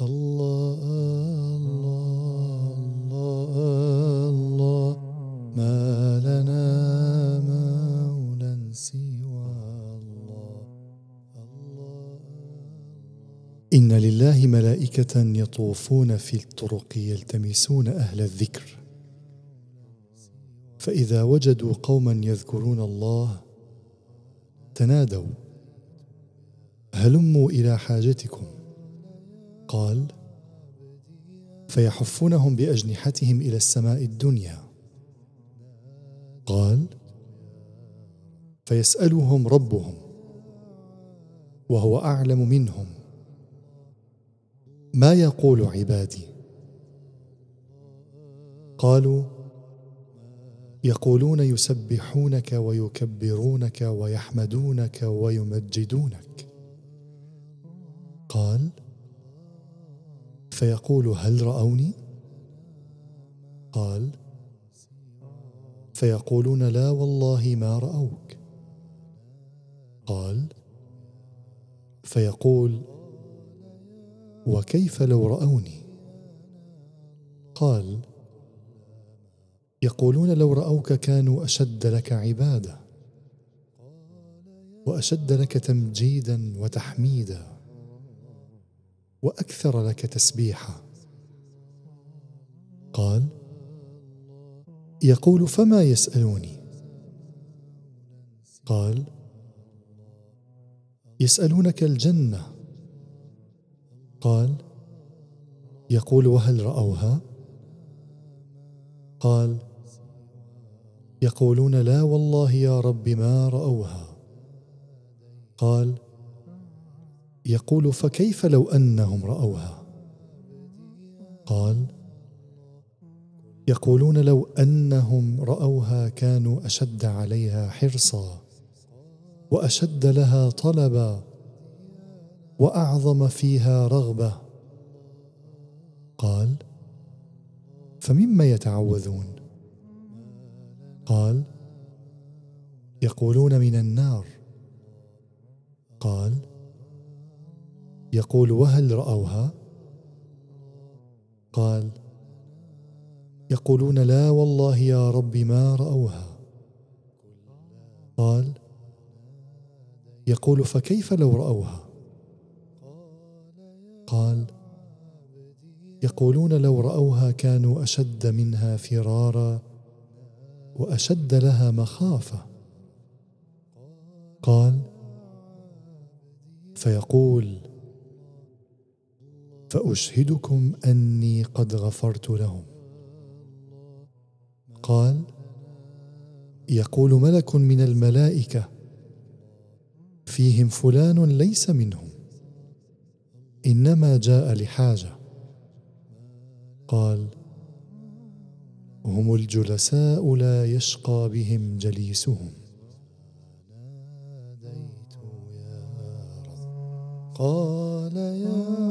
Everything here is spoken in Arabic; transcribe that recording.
الله الله الله ما لنا سوى الله الله إن لله ملائكة يطوفون في الطرق يلتمسون أهل الذكر فإذا وجدوا قوما يذكرون الله تنادوا هلموا إلى حاجتكم قال فيحفونهم بأجنحتهم إلى السماء الدنيا. قال فيسالهم ربهم وهو أعلم منهم. ما يقول عبادي؟ قالوا يقولون يسبحونك ويكبرونك ويحمدونك ويمجدونك. قال فيقول هل رأوني؟ قال فيقولون لا والله ما رأوك. قال فيقول وكيف لو رأوني؟ قال يقولون لو رأوك كانوا أشد لك عبادة وأشد لك تمجيدا وتحميدا. وأكثر لك تسبيحا. قال يقول فما يسألوني؟ قال يسألونك الجنة. قال يقول وهل رأوها؟ قال يقولون لا والله يا رب ما رأوها. قال يقول فكيف لو أنهم رأوها؟ قال يقولون لو أنهم رأوها كانوا أشد عليها حرصا وأشد لها طلبا وأعظم فيها رغبة. قال فمما يتعوذون؟ قال يقولون من النار. قال يقول وهل رأوها؟ قال يقولون لا والله يا رب ما رأوها. قال يقول فكيف لو رأوها؟ قال يقولون لو رأوها كانوا أشد منها فرارا وأشد لها مخافة. قال فيقول فأشهدكم أني قد غفرت لهم. قال يقول ملك من الملائكة فيهم فلان ليس منهم. إنما جاء لحاجة. قال هم الجلساء لا يشقى بهم جليسهم. قال يا